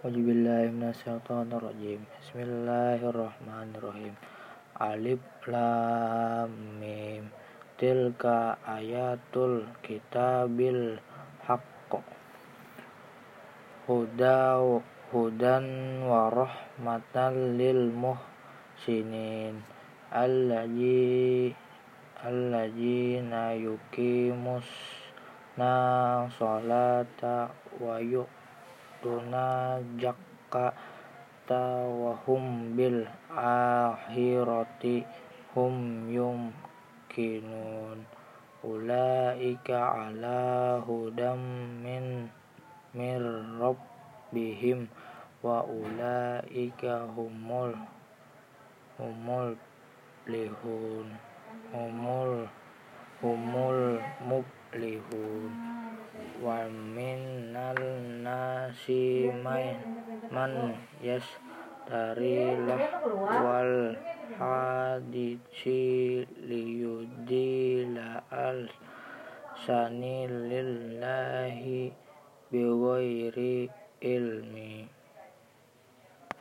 Bismillahirrahmanirrahim. Alif Lam Mim. Tilka ayatul kitabil haqq. Huda Hudan wa rahmatan lil muhsinin. Allazi Allazina yukimus na salata wa yuk zakata wa hum bil akhirati hum yumkinun. Ulaika ala hudam min mir rabbihim wa ulaika humul humul lihun humul humul muflihun wa minnal nasi man yashtari wal hadisi liyudila al sanilillahi biwairi ilmi